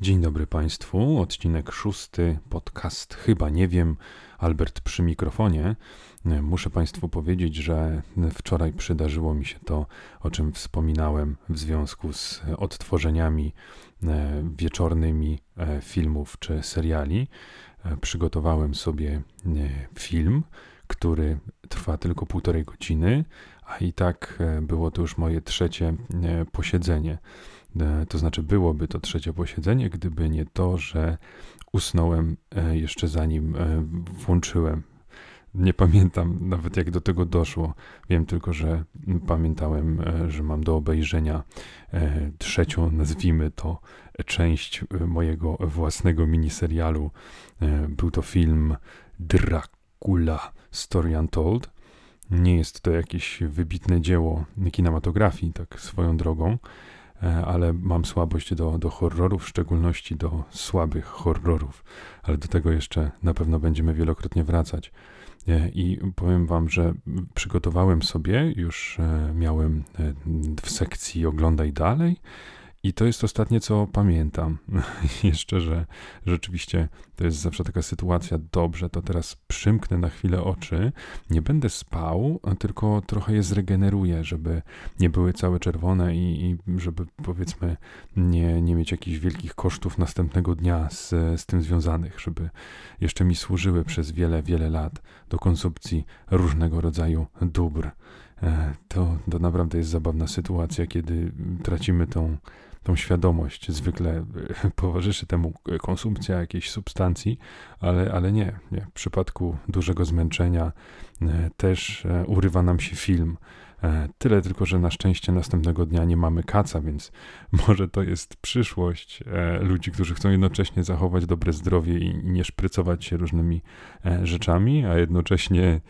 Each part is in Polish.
Dzień dobry Państwu, odcinek szósty, podcast Chyba nie wiem, Albert przy mikrofonie. Muszę Państwu powiedzieć, że wczoraj przydarzyło mi się to, o czym wspominałem w związku z odtworzeniami e, wieczornymi e, filmów czy seriali. E, przygotowałem sobie film, który trwa tylko półtorej godziny, a i tak było to już moje trzecie posiedzenie. E, to znaczy, byłoby to trzecie posiedzenie, gdyby nie to, że usnąłem e, jeszcze zanim e, włączyłem. Nie pamiętam nawet jak do tego doszło. Wiem tylko, że pamiętałem, że mam do obejrzenia trzecią, nazwijmy to, część mojego własnego miniserialu. Był to film Dracula Story Untold. Nie jest to jakieś wybitne dzieło kinematografii, tak swoją drogą ale mam słabość do, do horrorów, w szczególności do słabych horrorów, ale do tego jeszcze na pewno będziemy wielokrotnie wracać. E, I powiem Wam, że przygotowałem sobie, już e, miałem w sekcji Oglądaj Dalej i to jest ostatnie, co pamiętam. Jeszcze, że rzeczywiście to jest zawsze taka sytuacja, dobrze, to teraz przymknę na chwilę oczy, nie będę spał, tylko trochę je zregeneruję, żeby nie były całe czerwone i, i żeby powiedzmy nie, nie mieć jakichś wielkich kosztów następnego dnia z, z tym związanych, żeby jeszcze mi służyły przez wiele, wiele lat do konsumpcji różnego rodzaju dóbr. E, to, to naprawdę jest zabawna sytuacja, kiedy tracimy tą tą świadomość. Zwykle e, towarzyszy temu konsumpcja jakiejś substancji, ale, ale nie, nie. W przypadku dużego zmęczenia e, też e, urywa nam się film. E, tyle tylko, że na szczęście następnego dnia nie mamy kaca, więc może to jest przyszłość e, ludzi, którzy chcą jednocześnie zachować dobre zdrowie i nie szprycować się różnymi e, rzeczami, a jednocześnie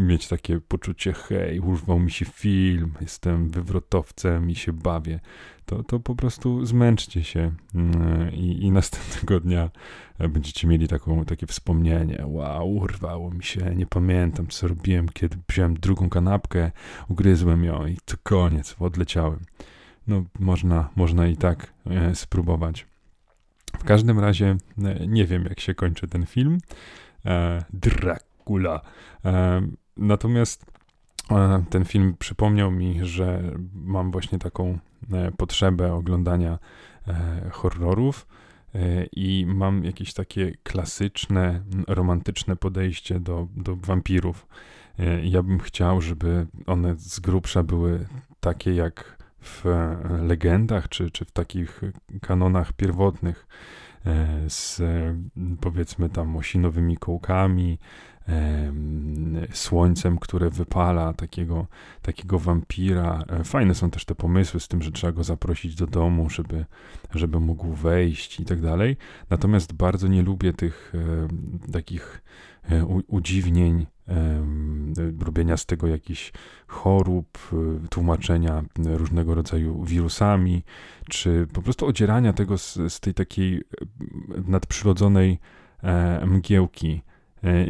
mieć takie poczucie, hej, urwał mi się film, jestem wywrotowcem i się bawię. To, to po prostu zmęczcie się mm, i, i następnego dnia będziecie mieli taką, takie wspomnienie. Wow, urwało mi się, nie pamiętam co robiłem, kiedy wziąłem drugą kanapkę, ugryzłem ją i to koniec, odleciałem. No, można, można i tak e, spróbować. W każdym razie e, nie wiem, jak się kończy ten film. E, Dracula. E, natomiast e, ten film przypomniał mi, że mam właśnie taką e, potrzebę oglądania horrorów E, i mam jakieś takie klasyczne, romantyczne podejście do, do wampirów. E, ja bym chciał, żeby one z grubsza były takie jak w legendach, czy, czy w takich kanonach pierwotnych, e, z powiedzmy tam osinowymi kołkami, słońcem, które wypala takiego, takiego wampira. E, fajne są też te pomysły z tym, że trzeba go zaprosić do domu, żeby, żeby mógł wejść i tak dalej. Natomiast bardzo nie lubię tych takich e, udziwnień, robienia z tego jakichś chorób, e, tłumaczenia różnego rodzaju wirusami, czy po prostu odzierania tego z, z tej takiej nadprzyrodzonej mgiełki E,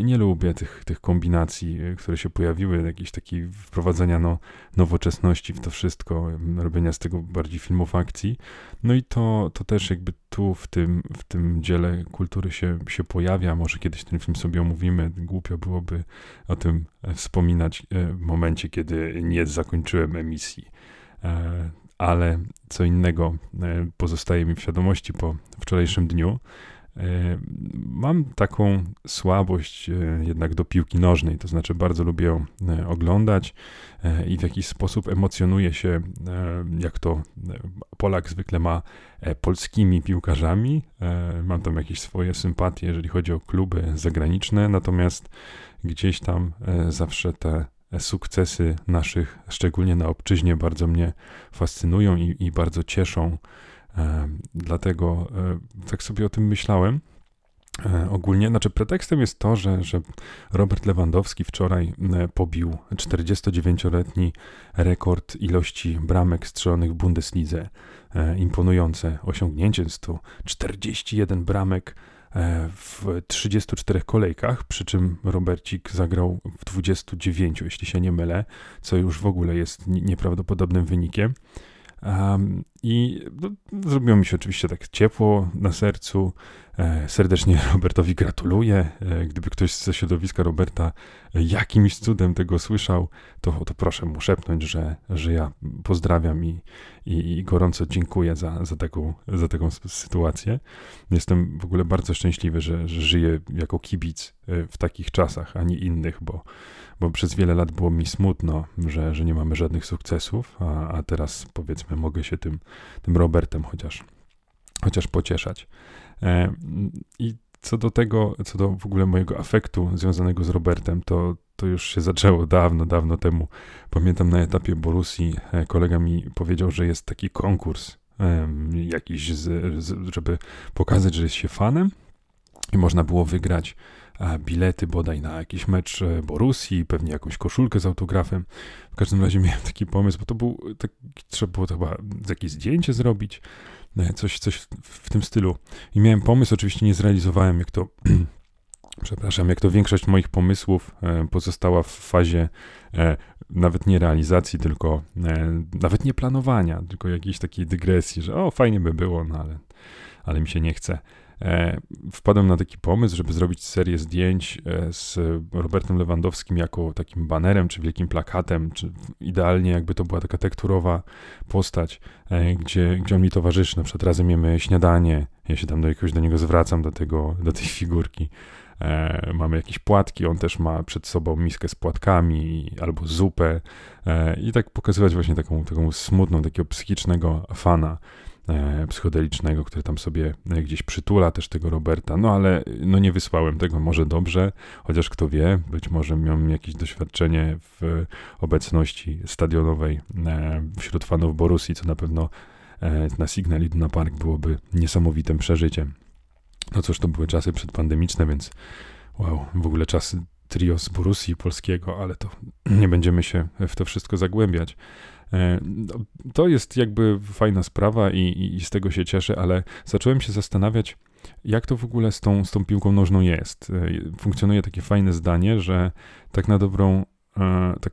nie lubię tych, tych kombinacji, e, które się pojawiły, jakiejś takiej wprowadzenia no, nowoczesności w to wszystko, robienia z tego bardziej filmów akcji. No i to, to też jakby tu w tym, w tym dziele kultury się, się pojawia. Może kiedyś ten film sobie omówimy. Głupio byłoby o tym e, wspominać w momencie, kiedy nie zakończyłem emisji. Ale co innego pozostaje mi w świadomości po wczorajszym dniu. E, mam taką słabość e, jednak do piłki nożnej, to znaczy bardzo lubię ją e, oglądać i w jakiś sposób emocjonuję się, jak to Polak zwykle ma, polskimi piłkarzami. Mam tam jakieś swoje sympatie, jeżeli chodzi o kluby zagraniczne, natomiast gdzieś tam zawsze te sukcesy naszych, szczególnie na obczyźnie, bardzo mnie fascynują i, i bardzo cieszą. Dlatego e, tak sobie o tym myślałem. E, ogólnie, znaczy pretekstem jest to, że, że Robert Lewandowski wczoraj e, pobił 49-letni rekord ilości bramek strzelonych w Bundeslidze. Imponujące osiągnięcie, jest to 41 bramek w 34 kolejkach, przy czym Robercik zagrał w 29, jeśli się nie mylę, co już w ogóle jest nieprawdopodobnym wynikiem. I no, zrobiło mi się oczywiście tak ciepło na sercu. E, serdecznie Robertowi gratuluję. E, gdyby ktoś ze środowiska Roberta jakimś cudem tego słyszał, to, to proszę mu szepnąć, że, że ja pozdrawiam i, i, i gorąco dziękuję za, za, taką, za taką sytuację. Jestem w ogóle bardzo szczęśliwy, że, że żyję jako kibic e, w takich czasach, a nie innych, bo, bo przez wiele lat było mi smutno, że, że nie mamy żadnych sukcesów, a, a teraz powiedzmy mogę się tym, tym Robertem chociaż, chociaż pocieszać. E, I co do tego, co do w ogóle mojego afektu związanego z Robertem, to, to już się zaczęło dawno, dawno temu. Pamiętam na etapie Borusi e, kolega mi powiedział, że jest taki konkurs jakiś, z, z, żeby pokazać, że jest się fanem i można było wygrać bilety bodaj na jakiś mecz e, Borusi, pewnie jakąś koszulkę z autografem. W każdym razie miałem taki pomysł, bo to był, tak, trzeba było chyba jakieś zdjęcie zrobić, e, coś, coś w tym stylu. I miałem pomysł, oczywiście nie zrealizowałem, jak to przepraszam, jak to większość moich pomysłów e, pozostała w fazie nawet nie realizacji, tylko nawet nie planowania, tylko jakiejś takiej dygresji, że o, fajnie by było, no ale, ale mi się nie chce. E, wpadłem na taki pomysł, żeby zrobić serię zdjęć e, z Robertem Lewandowskim jako takim banerem, czy wielkim plakatem, czy idealnie jakby to była taka tekturowa postać, e, gdzie, gdzie on mi towarzyszy. Na przykład razem jemy śniadanie, ja się tam do jakoś do niego zwracam, do, tego, do tej figurki. Mamy jakieś płatki, on też ma przed sobą miskę z płatkami albo zupę i tak pokazywać właśnie taką, taką smutną, takiego psychicznego fana psychodelicznego, który tam sobie e, gdzieś przytula też tego Roberta, no ale no nie wysłałem tego może dobrze, chociaż kto wie, być może miałem jakieś doświadczenie w obecności stadionowej e, wśród fanów Borusi, co na pewno e, na Signal Iduna Park byłoby niesamowitym przeżyciem. No cóż, to były czasy przedpandemiczne, więc wow, w ogóle czasy trio z Borusi polskiego, ale to nie będziemy się w to wszystko zagłębiać. E, no, to jest jakby fajna sprawa i, i, z tego się cieszę, ale zacząłem się zastanawiać, jak to w ogóle z tą, z tą piłką nożną jest. E, funkcjonuje takie fajne zdanie, że tak na dobrą, e, tak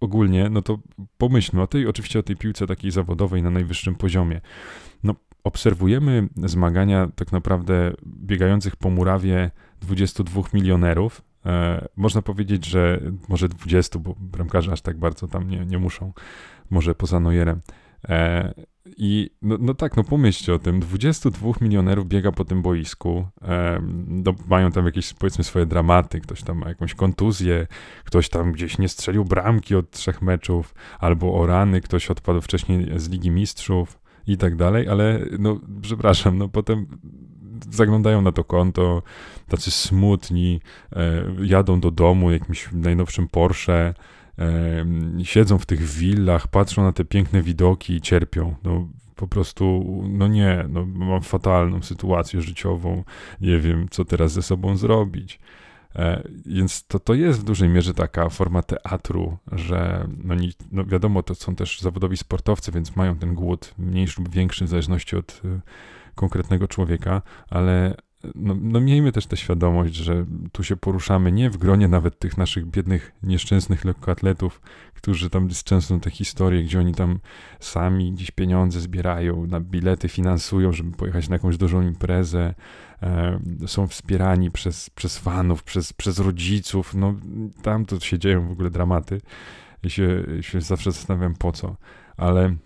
ogólnie, no to pomyślmy o tej, oczywiście o tej piłce takiej zawodowej na najwyższym poziomie. No, obserwujemy zmagania tak naprawdę biegających po murawie 22 milionerów, E, można powiedzieć, że może 20, bo bramkarze aż tak bardzo tam nie, nie muszą, może poza Neuerem. E, I no, no, tak, no pomyślcie o tym, 22 milionerów biega po tym boisku, e, no, mają tam jakieś powiedzmy swoje dramaty, ktoś tam ma jakąś kontuzję, ktoś tam gdzieś nie strzelił bramki od trzech meczów, albo o rany, ktoś odpadł wcześniej z Ligi Mistrzów i tak dalej, ale no przepraszam, no potem zaglądają na to konto, tacy smutni, e, jadą do domu jakimś najnowszym Porsche, e, siedzą w tych willach, patrzą na te piękne widoki i cierpią. No, po prostu, no nie, no, mam fatalną sytuację życiową, nie wiem, co teraz ze sobą zrobić. E, więc to, to jest w dużej mierze taka forma teatru, że no, nie, no wiadomo, to są też zawodowi sportowcy, więc mają ten głód mniejszy lub większy w zależności od konkretnego człowieka, ale no, no, miejmy też tę świadomość, że tu się poruszamy nie w gronie nawet tych naszych biednych, nieszczęsnych lekkoatletów, którzy tam często te historie, gdzie oni tam sami gdzieś pieniądze zbierają, na bilety finansują, żeby pojechać na jakąś dużą imprezę, e, są wspierani przez, przez fanów, przez, przez rodziców, no tam to się dzieją w ogóle dramaty. I się, się zawsze zastanawiam po co, ale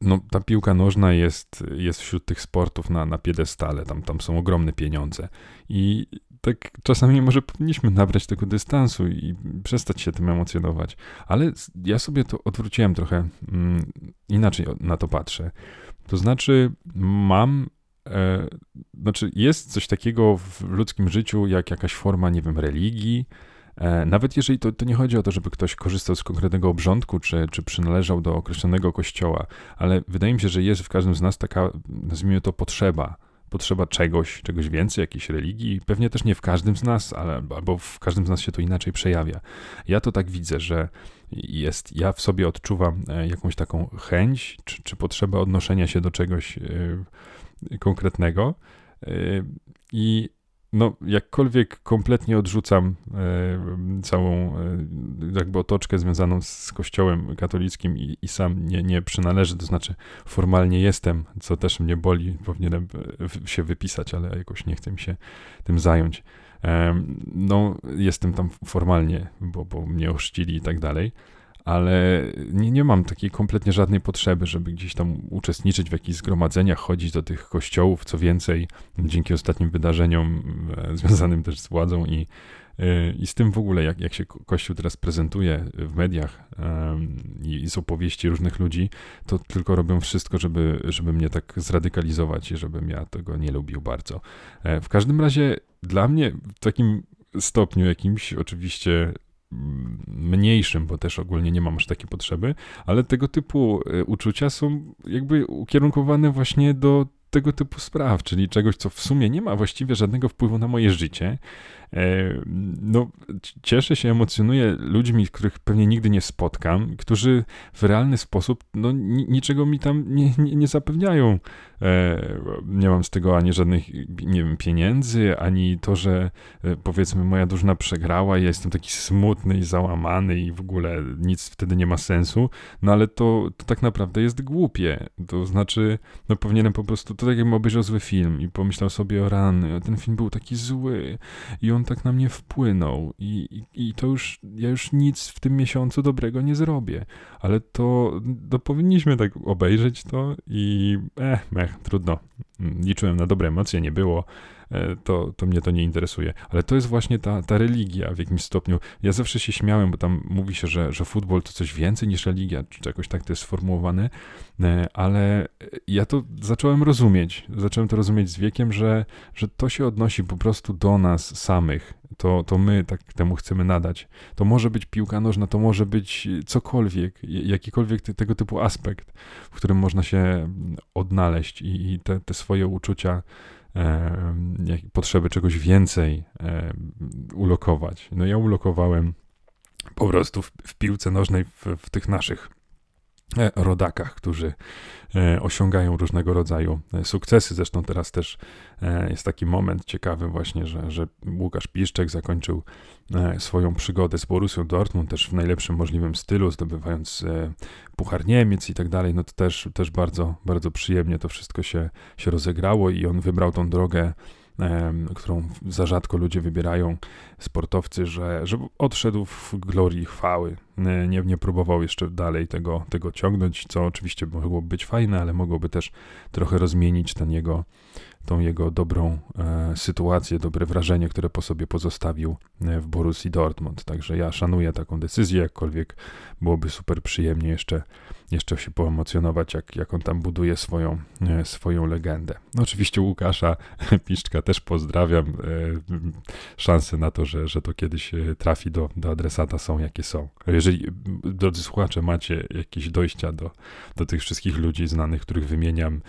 no, ta piłka nożna jest, jest wśród tych sportów na, na piedestale, tam, tam są ogromne pieniądze. I tak czasami może powinniśmy nabrać tego dystansu i przestać się tym emocjonować. Ale ja sobie to odwróciłem trochę mm, inaczej na to patrzę. To znaczy, mam. E, znaczy, jest coś takiego w ludzkim życiu, jak jakaś forma, nie wiem, religii, nawet jeżeli to, to nie chodzi o to, żeby ktoś korzystał z konkretnego obrządku, czy, czy przynależał do określonego kościoła, ale wydaje mi się, że jest w każdym z nas taka, nazwijmy to, potrzeba. Potrzeba czegoś, czegoś więcej, jakiejś religii. Pewnie też nie w każdym z nas, ale albo w każdym z nas się to inaczej przejawia. Ja to tak widzę, że jest, ja w sobie odczuwam e, jakąś taką chęć, czy, czy potrzebę odnoszenia się do czegoś yy, konkretnego. I no, jakkolwiek kompletnie odrzucam e, całą e, jakby otoczkę związaną z kościołem katolickim i, i, sam nie, nie przynależę, to znaczy formalnie jestem, co też mnie boli, powinienem e, się wypisać, ale jakoś nie chcę mi się tym zająć. E, no, jestem tam formalnie, bo, bo mnie ochrzcili i tak dalej, ale nie, nie mam takiej kompletnie żadnej potrzeby, żeby gdzieś tam uczestniczyć w jakichś zgromadzeniach, chodzić do tych kościołów, co więcej, dzięki ostatnim wydarzeniom e, związanym też z władzą i, e, i z tym w ogóle, jak, jak się Kościół teraz prezentuje w mediach i z opowieści różnych ludzi, to tylko robią wszystko, żeby, żeby mnie tak zradykalizować i żebym ja tego nie lubił bardzo. E, w każdym razie dla mnie w takim stopniu jakimś oczywiście mniejszym, bo też ogólnie nie mam aż takiej potrzeby, ale tego typu e, uczucia są jakby ukierunkowane właśnie do tego typu spraw, czyli czegoś, co w sumie nie ma właściwie żadnego wpływu na moje życie, no, cieszę się, emocjonuję ludźmi, których pewnie nigdy nie spotkam, którzy w realny sposób no, niczego mi tam nie, nie, nie zapewniają. E, nie mam z tego ani żadnych, nie wiem, pieniędzy, ani to, że e, powiedzmy moja drużyna przegrała i ja jestem taki smutny i załamany i w ogóle nic wtedy nie ma sensu, no ale to, to tak naprawdę jest głupie. To znaczy, no powinienem po prostu, to tak jakbym obejrzał zły film i pomyślał sobie o rany, ten film był taki zły i on tak na mnie wpłynął i, i, i, to już, ja już nic w tym miesiącu dobrego nie zrobię, ale to, to powinniśmy tak obejrzeć to i eh, mech, trudno. Liczyłem na dobre emocje, nie było. E, to, to mnie to nie interesuje. Ale to jest właśnie ta, ta religia w jakimś stopniu. Ja zawsze się śmiałem, bo tam mówi się, że, że futbol to coś więcej niż religia, czy jakoś tak to jest sformułowane, e, ale ja to zacząłem rozumieć. Zacząłem to rozumieć z wiekiem, że, że to się odnosi po prostu do nas samych. To, to my tak temu chcemy nadać. To może być piłka nożna, to może być cokolwiek, jakikolwiek tego typu aspekt, w którym można się odnaleźć i, i te, te swoje uczucia potrzeby czegoś więcej ulokować. No ja ulokowałem po prostu w, w piłce nożnej w, w tych naszych e, rodakach, którzy e, osiągają różnego rodzaju e, sukcesy. Zresztą teraz też jest taki moment ciekawy właśnie, że, że Łukasz Piszczek zakończył swoją przygodę z Borussią Dortmund też w najlepszym możliwym stylu, zdobywając Puchar Niemiec i tak dalej, no to też, też bardzo, bardzo przyjemnie to wszystko się, się rozegrało i on wybrał tą drogę którą za rzadko ludzie wybierają, sportowcy, że, że odszedł w glorii chwały. Nie, nie próbował jeszcze dalej tego, tego ciągnąć, co oczywiście mogłoby być fajne, ale mogłoby też trochę rozmienić ten jego, tą jego dobrą e, sytuację, dobre wrażenie, które po sobie pozostawił e, w Borussii Dortmund. Także ja szanuję taką decyzję, jakkolwiek byłoby super przyjemnie jeszcze jeszcze się poemocjonować, jak, jak on tam buduje swoją, e, swoją legendę. No, oczywiście Łukasza Piszczka też pozdrawiam. E, szanse na to, że, że to kiedyś e, trafi do, do adresata są jakie są. Jeżeli, drodzy słuchacze, macie jakieś dojścia do, do tych wszystkich ludzi znanych, których wymieniam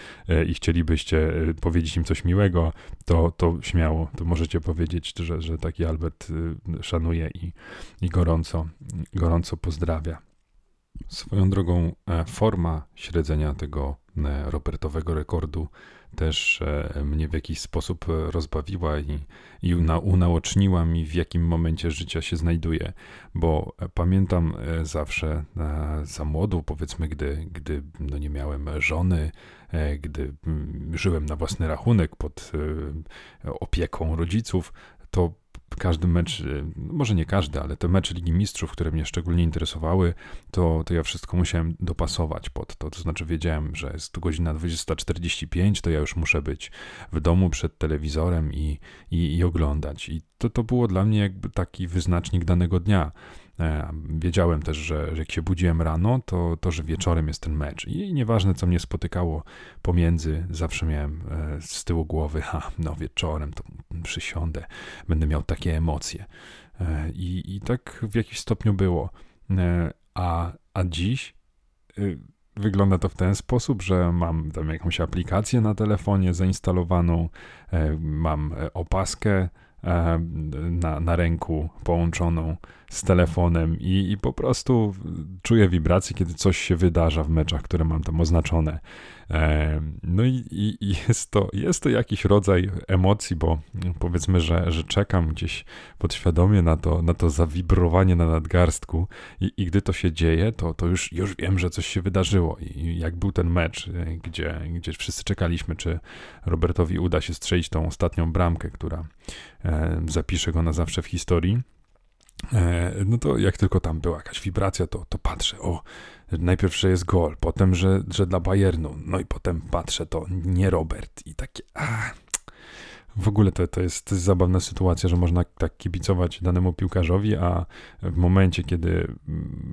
i chcielibyście powiedzieć im coś miłego, to, to śmiało, to możecie powiedzieć, że, że taki Albert szanuje i, i gorąco, gorąco pozdrawia. Swoją drogą e, forma śledzenia tego e, Robertowego rekordu też e, mnie w jakiś sposób rozbawiła i, i unaoczniła mi, w jakim momencie życia się znajduję, bo pamiętam zawsze za młodu, powiedzmy, gdy, gdy no nie miałem żony, gdy mm, żyłem na własny rachunek pod opieką rodziców, to każdy mecz, y, może nie każdy, ale te mecze Ligi Mistrzów, które mnie szczególnie interesowały, to, to ja wszystko musiałem dopasować pod to. To znaczy wiedziałem, że jest godzina 20.45, to ja już muszę być w domu przed telewizorem i, i, i oglądać. I to, to było dla mnie jakby taki wyznacznik danego dnia. E, wiedziałem też, że, jak się budziłem rano, to, to, że wieczorem jest ten mecz. I nieważne, co mnie spotykało pomiędzy, zawsze miałem e, z tyłu głowy, ha, no wieczorem to przysiądę, będę miał takie emocje. E, I, i tak w jakiś stopniu było. A, a dziś wygląda to w ten sposób, że mam tam jakąś aplikację na telefonie zainstalowaną, mam opaskę na, na ręku połączoną z telefonem i, i po prostu czuję wibracje, kiedy coś się wydarza w meczach, które mam tam oznaczone. No i, i, jest, to, jest to jakiś rodzaj emocji, bo powiedzmy, że, że czekam gdzieś podświadomie na to, na to zawibrowanie na nadgarstku i, i gdy to się dzieje, to, to już, już wiem, że coś się wydarzyło. I jak był ten mecz, e, gdzie, gdzie wszyscy czekaliśmy, czy Robertowi uda się strzelić tą ostatnią bramkę, która e, zapisze go na zawsze w historii, e, no to jak tylko tam była jakaś wibracja, to, to patrzę, o, najpierw, że jest gol, potem, że, że dla Bayernu, no i potem patrzę, to nie Robert i takie, a, w ogóle to, to, jest, zabawna sytuacja, że można tak kibicować danemu piłkarzowi, a w momencie, kiedy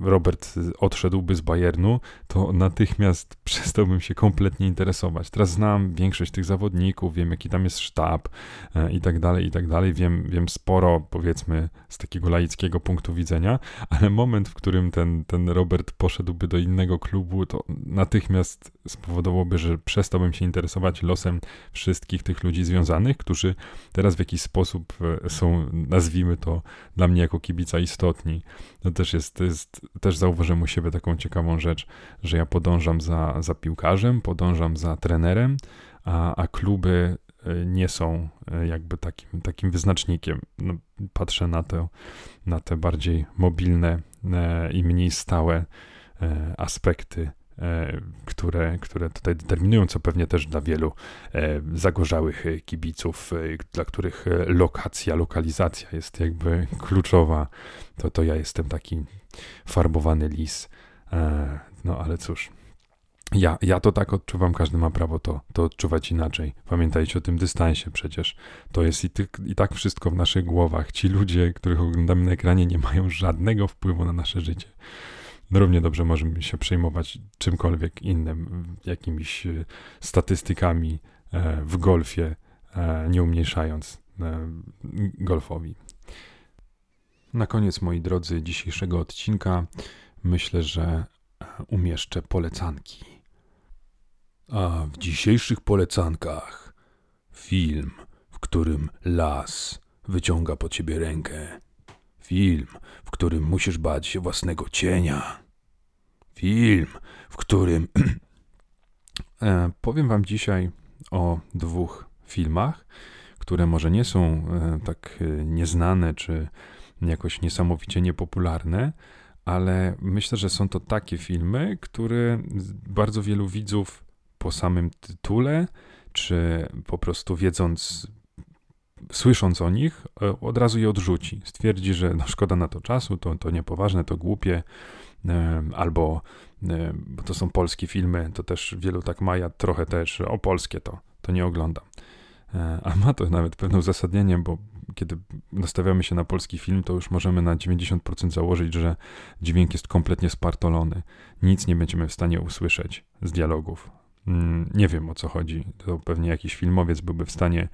Robert odszedłby z Bayernu, to natychmiast przestałbym się kompletnie interesować. Teraz znam większość tych zawodników, wiem jaki tam jest sztab e, i tak dalej, i tak dalej. Wiem, wiem sporo, powiedzmy, z takiego laickiego punktu widzenia, ale moment, w którym ten, ten Robert poszedłby do innego klubu, to natychmiast spowodowałoby, że przestałbym się interesować losem wszystkich tych ludzi związanych, którzy którzy teraz w jakiś sposób e, są, nazwijmy to, dla mnie jako kibica istotni. To też jest, to jest też zauważyłem u siebie taką ciekawą rzecz, że ja podążam za, za piłkarzem, podążam za trenerem, a, a kluby e, nie są e, jakby takim, takim wyznacznikiem. No, patrzę na, to, na te bardziej mobilne i mniej stałe aspekty które, które tutaj determinują, co pewnie też dla wielu e, zagorzałych kibiców, e, dla których lokacja, lokalizacja jest jakby kluczowa, to, to ja jestem taki farbowany lis. No ale cóż. Ja, ja to tak odczuwam, każdy ma prawo to, to odczuwać inaczej. Pamiętajcie o tym dystansie przecież. To jest i, ty, i tak wszystko w naszych głowach. Ci ludzie, których oglądamy na ekranie, nie mają żadnego wpływu na nasze życie równie dobrze możemy się przejmować czymkolwiek innym, jakimiś e, statystykami e, w golfie, e, nie umniejszając golfowi. Na koniec, moi drodzy, dzisiejszego odcinka myślę, że umieszczę polecanki. A w dzisiejszych polecankach film, w którym las wyciąga po ciebie rękę Film, w którym musisz bać się własnego cienia. Film, w którym. e, powiem Wam dzisiaj o dwóch filmach, które może nie są e, tak e, nieznane czy jakoś niesamowicie niepopularne, ale myślę, że są to takie filmy, które bardzo wielu widzów po samym tytule, czy po prostu wiedząc słysząc o nich, e, od razu je odrzuci. Stwierdzi, że no, szkoda na to czasu, to, to niepoważne, to głupie, e, albo e, bo to są polskie filmy, to też wielu tak ma, ja trochę też, o polskie to, to nie oglądam. A ma to nawet pewne uzasadnienie, bo kiedy nastawiamy się na polski film, to już możemy na 90% założyć, że dźwięk jest kompletnie spartolony. Nic nie będziemy w stanie usłyszeć z dialogów. Mm, nie wiem o co chodzi. To pewnie jakiś filmowiec byłby w stanie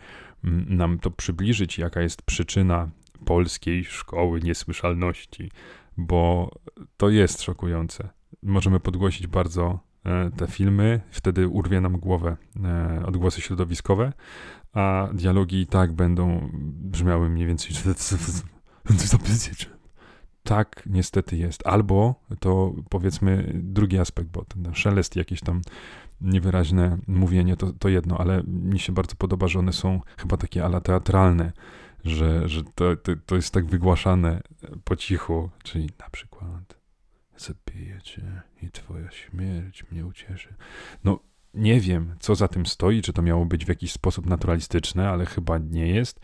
nam to przybliżyć, jaka jest przyczyna polskiej szkoły niesłyszalności, bo to jest szokujące. Możemy podgłosić bardzo e, te filmy, wtedy urwie nam głowę e, odgłosy środowiskowe, a dialogi i tak będą brzmiały mniej więcej. Tak, niestety jest. Albo to powiedzmy drugi aspekt, bo ten szelest jakiś tam niewyraźne mówienie to, to jedno, ale mi się bardzo podoba, że one są chyba takie ala teatralne, że, że to, to, to jest tak wygłaszane po cichu, czyli na przykład zabiję cię i twoja śmierć mnie ucieszy. No, nie wiem, co za tym stoi, czy to miało być w jakiś sposób naturalistyczne, ale chyba nie jest.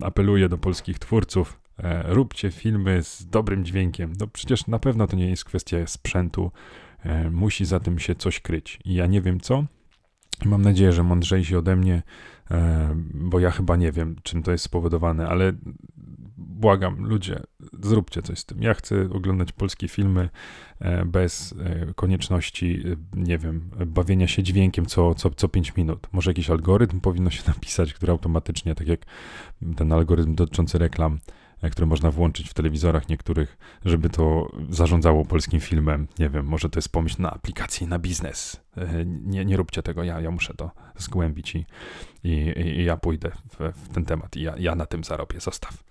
Apeluję do polskich twórców, róbcie filmy z dobrym dźwiękiem. No przecież na pewno to nie jest kwestia sprzętu, E, musi za tym się coś kryć. I ja nie wiem co. Mam nadzieję, że mądrzejsi ode mnie, e, bo ja chyba nie wiem, czym to jest spowodowane, ale błagam, ludzie, zróbcie coś z tym. Ja chcę oglądać polskie filmy e, bez konieczności, nie wiem, bawienia się dźwiękiem co, co, co 5 minut. Może jakiś algorytm powinno się napisać, który automatycznie, tak jak ten algorytm dotyczący reklam, E, które można włączyć w telewizorach niektórych, żeby to zarządzało polskim filmem. Nie wiem, może to jest pomysł na aplikację, na biznes. E, nie, nie róbcie tego, ja, ja muszę to zgłębić i, i, i ja pójdę w, w, ten temat i ja, ja na tym zarobię, zostaw.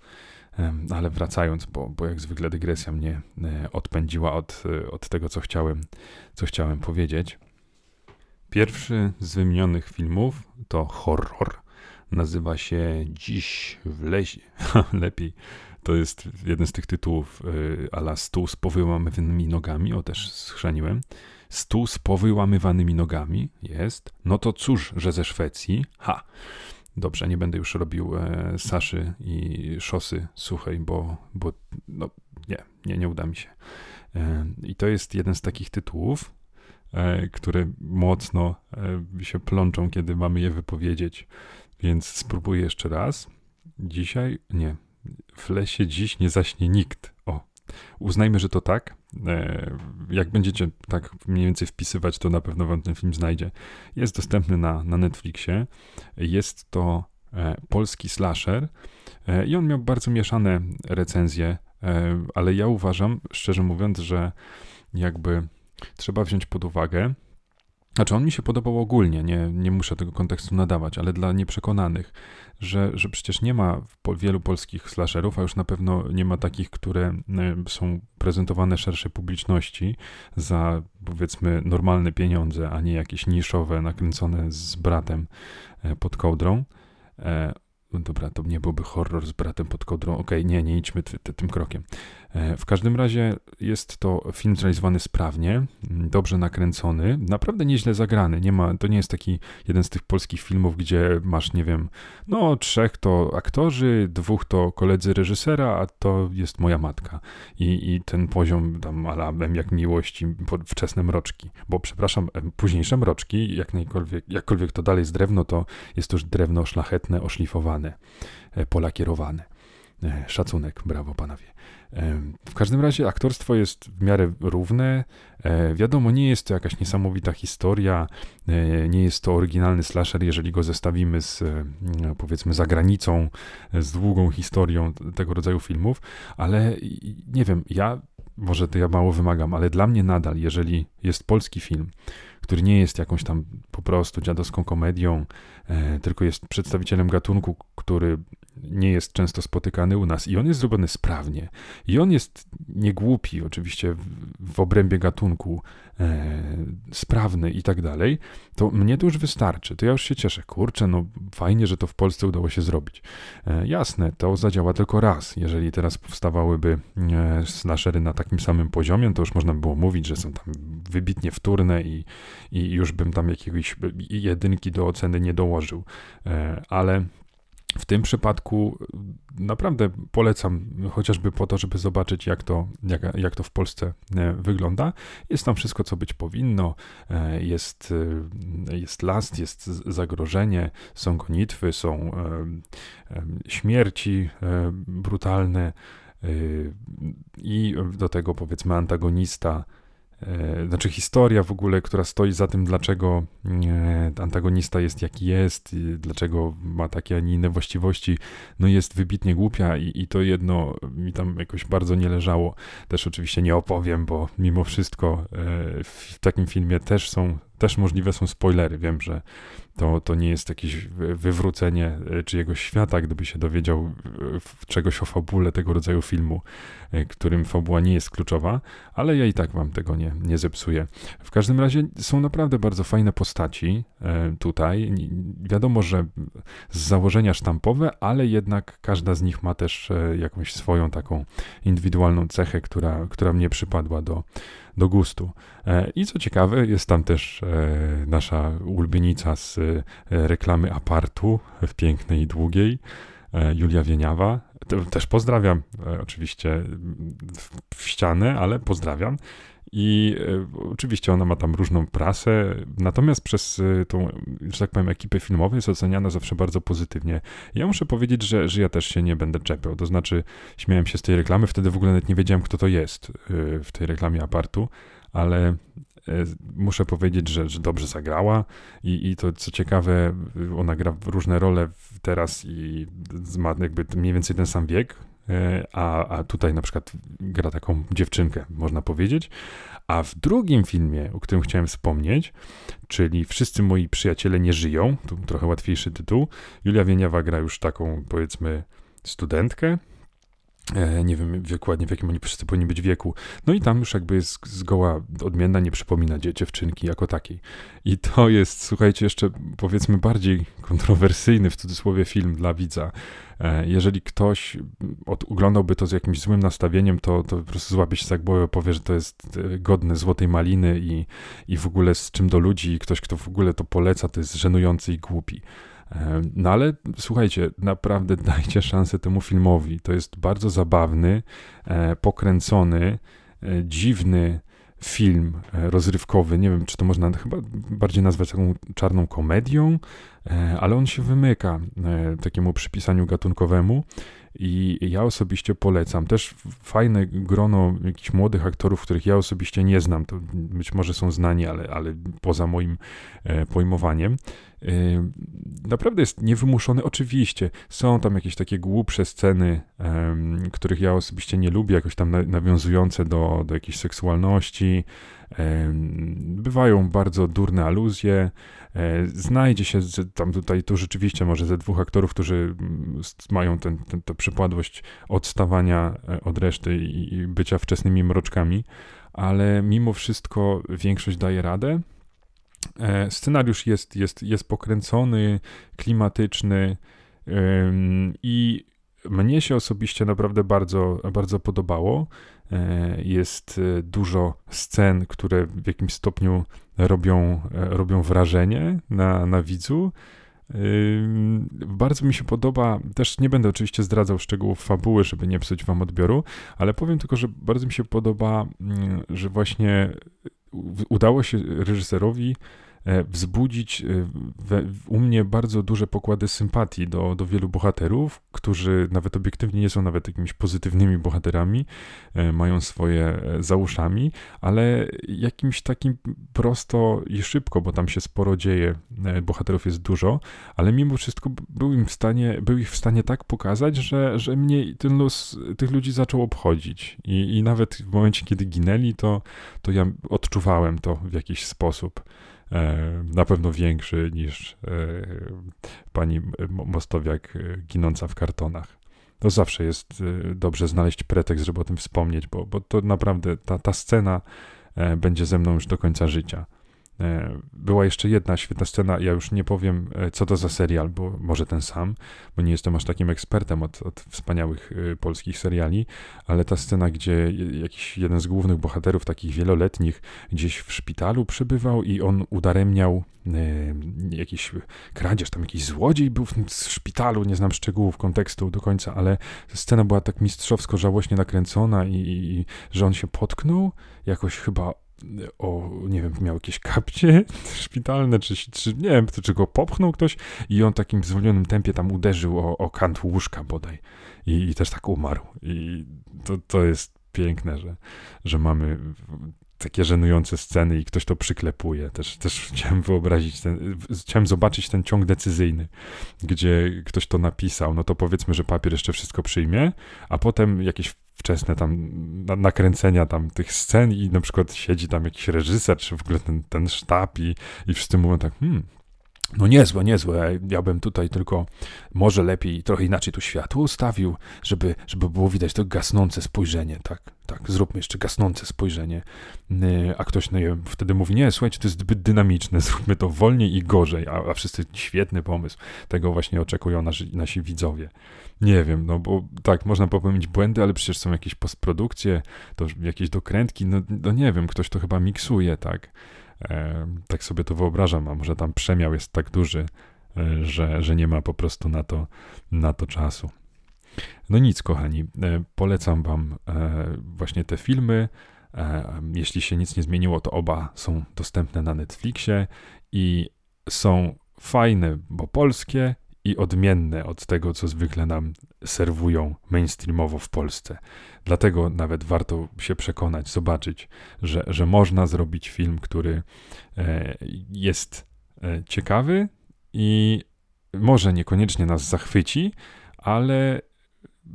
Ale wracając, bo, bo jak zwykle dygresja mnie e, odpędziła od, e, od tego, co chciałem, co chciałem powiedzieć. Pierwszy z wymienionych filmów to horror. Nazywa się Dziś w lesie. Lepiej. To jest jeden z tych tytułów e, ala Stół z powyłamywanymi nogami. O, też schrzaniłem. Stół z powyłamywanymi nogami jest. No to cóż, że ze Szwecji. Ha! Dobrze, nie będę już robił e, saszy i szosy suchej, bo, bo no, nie, nie, nie uda mi się. E, I to jest jeden z takich tytułów, e, które mocno e, się plączą, kiedy mamy je wypowiedzieć. Więc spróbuję jeszcze raz. Dzisiaj, nie, w lesie dziś nie zaśnie nikt. O, uznajmy, że to tak. E, jak będziecie tak mniej więcej wpisywać, to na pewno wam ten film znajdzie. Jest dostępny na, na Netflixie. Jest to e, polski slasher e, i on miał bardzo mieszane recenzje, ale ja uważam, szczerze mówiąc, że jakby trzeba wziąć pod uwagę, znaczy, on mi się podobał ogólnie, nie, nie muszę tego kontekstu nadawać, ale dla nieprzekonanych, że, że przecież nie ma wielu polskich slasherów, a już na pewno nie ma takich, które e, są prezentowane szerszej publiczności za powiedzmy normalne pieniądze, a nie jakieś niszowe, nakręcone z bratem e, pod kołdrą. No dobra, to nie byłby horror z bratem pod kodrą. Okej, okay, nie, nie idźmy tym krokiem. E, w każdym razie jest to film zrealizowany sprawnie, dobrze nakręcony, naprawdę nieźle zagrany. Nie ma, to nie jest taki jeden z tych polskich filmów, gdzie masz, nie wiem, no trzech to aktorzy, dwóch to koledzy reżysera, a to jest moja matka. I, i ten poziom tam alabem jak miłości, wczesne mroczki. Bo przepraszam, późniejsze mroczki, jak jakkolwiek to dalej jest drewno, to jest to już drewno szlachetne, oszlifowane, e, polakierowane. E, szacunek, brawo panowie. W każdym razie aktorstwo jest w miarę równe. E, wiadomo, nie jest to jakaś niesamowita historia, e, nie jest to oryginalny slasher, jeżeli go zestawimy z e, powiedzmy zagranicą, z długą historią tego rodzaju filmów, ale nie wiem, ja może to ja mało wymagam, ale dla mnie nadal, jeżeli jest polski film, który nie jest jakąś tam po prostu dziadowską komedią, e, tylko jest przedstawicielem gatunku, który nie jest często spotykany u nas. I on jest zrobiony sprawnie. I on jest niegłupi oczywiście w, obrębie gatunku e, sprawny i tak dalej, to mnie to już wystarczy, to ja już się cieszę, kurczę, no fajnie, że to w Polsce udało się zrobić. E, jasne, to zadziała tylko raz, jeżeli teraz powstawałyby slashery na takim samym poziomie, to już można by było mówić, że są tam wybitnie wtórne i, i już bym tam jakiegoś jedynki do oceny nie dołożył, e, ale w tym przypadku naprawdę polecam, chociażby po to, żeby zobaczyć, jak to, jak, jak to w Polsce e, wygląda. Jest tam wszystko, co być powinno. E, jest, jest last, jest zagrożenie, są gonitwy, są śmierci brutalne i do tego powiedzmy antagonista znaczy historia w ogóle, która stoi za tym, dlaczego e, antagonista jest jaki jest, dlaczego ma takie, a nie inne właściwości, no jest wybitnie głupia i, i to jedno mi tam jakoś bardzo nie leżało. Też oczywiście nie opowiem, bo mimo wszystko e, w takim filmie też są, też możliwe są spoilery. Wiem, że to, to nie jest jakieś wywrócenie e, czyjegoś świata, gdyby się dowiedział e, czegoś o fabule tego rodzaju filmu, e, którym fabuła nie jest kluczowa, ale ja i tak wam tego nie, nie zepsuję. W każdym razie są naprawdę bardzo fajne postaci tutaj. Wiadomo, że z założenia sztampowe, ale jednak każda z nich ma też jakąś swoją taką indywidualną cechę, która, która mnie przypadła do, do gustu. E, I co ciekawe, jest tam też e, nasza ulubienica z e, reklamy apartu w pięknej i długiej, Julia Wieniawa. Też pozdrawiam, oczywiście w ścianę, ale pozdrawiam. I oczywiście ona ma tam różną prasę, natomiast przez tą, że tak powiem, ekipę filmową jest oceniana zawsze bardzo pozytywnie. Ja muszę powiedzieć, że, że ja też się nie będę czepiał. To znaczy, śmiałem się z tej reklamy, wtedy w ogóle nawet nie wiedziałem, kto to jest w tej reklamie apartu ale e, muszę powiedzieć, że, że dobrze zagrała i, i to co ciekawe, ona gra różne role teraz i ma jakby mniej więcej ten sam wiek, e, a, a tutaj na przykład gra taką dziewczynkę, można powiedzieć. A w drugim filmie, o którym chciałem wspomnieć, czyli Wszyscy moi przyjaciele nie żyją, tu trochę łatwiejszy tytuł, Julia Wieniawa gra już taką, powiedzmy, studentkę, E, nie wiem dokładnie w jakim oni wszyscy powinni być wieku. No i tam już jakby jest zgoła odmienna, nie przypomina dziewczynki jako takiej. I to jest, słuchajcie, jeszcze powiedzmy bardziej kontrowersyjny w cudzysłowie film dla widza. E, jeżeli ktoś oglądałby to z jakimś złym nastawieniem, to, to po prostu złapie się za głowę, powie, że to jest e, godne złotej maliny i, i w ogóle z czym do ludzi i ktoś, kto w ogóle to poleca, to jest żenujący i głupi. No ale słuchajcie, naprawdę dajcie szansę temu filmowi. To jest bardzo zabawny, e, pokręcony, e, dziwny film e, rozrywkowy. Nie wiem, czy to można chyba bardziej nazwać taką czarną komedią, ale on się wymyka takiemu przypisaniu gatunkowemu. I ja osobiście polecam. Też fajne grono jakichś młodych aktorów, których ja osobiście nie znam. To być może są znani, ale, ale poza moim pojmowaniem. Naprawdę jest niewymuszony. Oczywiście są tam jakieś takie głupsze sceny, których ja osobiście nie lubię, jakoś tam nawiązujące do, do jakiejś seksualności. Bywają bardzo durne aluzje. E, znajdzie się tam tutaj, tu rzeczywiście może ze dwóch aktorów, którzy mm, mają ten, ten, tę przypadłość odstawania e, od reszty i bycia wczesnymi mroczkami, ale mimo wszystko większość daje radę. E, scenariusz jest, jest, jest pokręcony, klimatyczny i mnie się osobiście naprawdę bardzo, bardzo podobało. E, jest e, dużo scen, które w jakimś stopniu robią, robią wrażenie na, na widzu. Bardzo mi się podoba, też nie będę oczywiście zdradzał szczegółów fabuły, żeby nie psuć wam odbioru, ale powiem tylko, że bardzo mi się podoba, mm, że właśnie udało się reżyserowi wzbudzić e, we, u mnie bardzo duże pokłady sympatii do, do wielu bohaterów, którzy nawet obiektywnie nie są nawet jakimiś pozytywnymi bohaterami, e, mają swoje za uszami, ale jakimś takim prosto i szybko, bo tam się sporo dzieje, bohaterów jest dużo, ale mimo wszystko był im w stanie, był ich w stanie tak pokazać, że, że mnie ten los tych ludzi zaczął obchodzić i, i nawet w momencie, kiedy ginęli, to, to ja odczuwałem to w jakiś sposób. E, na pewno większy niż e, pani Mostowiak e, ginąca w kartonach. To zawsze jest dobrze znaleźć pretekst, żeby o tym wspomnieć, bo, bo to naprawdę ta, ta scena będzie ze mną już do końca życia. E, była jeszcze jedna świetna scena, ja już nie powiem e, co to za serial, bo może ten sam, bo nie jestem aż takim ekspertem od, od wspaniałych e, polskich seriali, ale ta scena, gdzie jakiś jeden z głównych bohaterów, takich wieloletnich, gdzieś w szpitalu przebywał i on udaremniał jakiś kradzież, tam jakiś złodziej był w szpitalu, nie znam szczegółów kontekstu do końca, ale scena była tak mistrzowsko żałośnie nakręcona i, i że on się potknął, jakoś chyba o, nie wiem, miał jakieś kapcie szpitalne, czy, czy nie wiem, czy go popchnął ktoś i on takim zwolnionym tempie tam uderzył o, o kant łóżka bodaj i, i też tak umarł. I to, to jest piękne, że, że mamy takie żenujące sceny i ktoś to przyklepuje. Też, też chciałem wyobrazić, ten, chciałem zobaczyć ten ciąg decyzyjny, gdzie ktoś to napisał. No to powiedzmy, że papier jeszcze wszystko przyjmie, a potem jakieś wczesne tam nakręcenia tam tych scen i na przykład siedzi tam jakiś reżyser, czy w ogóle ten, ten sztab i, i wszyscy mówią tak, hmm, no niezłe, niezłe. Ja bym tutaj tylko może lepiej, trochę inaczej tu światło ustawił, żeby, żeby było widać to gasnące spojrzenie, tak? Tak, zróbmy jeszcze gasnące spojrzenie. A ktoś no, wtedy mówi, nie, słuchajcie, to jest zbyt dynamiczne, zróbmy to wolniej i gorzej, a, a wszyscy, świetny pomysł. Tego właśnie oczekują nasi, nasi widzowie. Nie wiem, no bo tak, można popełnić błędy, ale przecież są jakieś postprodukcje, to jakieś dokrętki, no, no nie wiem, ktoś to chyba miksuje, tak? E, tak sobie to wyobrażam, a może tam przemiał jest tak duży, e, że, że nie ma po prostu na to, na to czasu. No nic, kochani, e, polecam Wam właśnie te filmy. Jeśli się nic nie zmieniło, to oba są dostępne na Netflixie i są fajne, bo polskie i odmienne od tego, co zwykle nam serwują mainstreamowo w Polsce. Dlatego nawet warto się przekonać, zobaczyć, że, że można zrobić film, który e, jest e, ciekawy i może niekoniecznie nas zachwyci, ale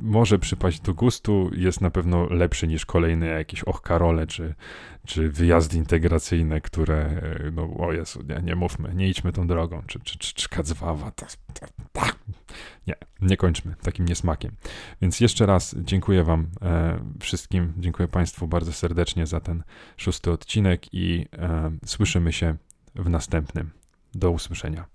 może przypaść do gustu, jest na pewno lepszy niż kolejne jakieś ochkarole czy, czy wyjazdy integracyjne, które, no o Jezu, nie, nie mówmy, nie idźmy tą drogą, czy, czy, czy, czy kadzwawa, ta, ta, ta. nie, nie kończmy takim niesmakiem. Więc jeszcze raz dziękuję Wam e, wszystkim, dziękuję Państwu bardzo serdecznie za ten szósty odcinek i e, słyszymy się w następnym. Do usłyszenia.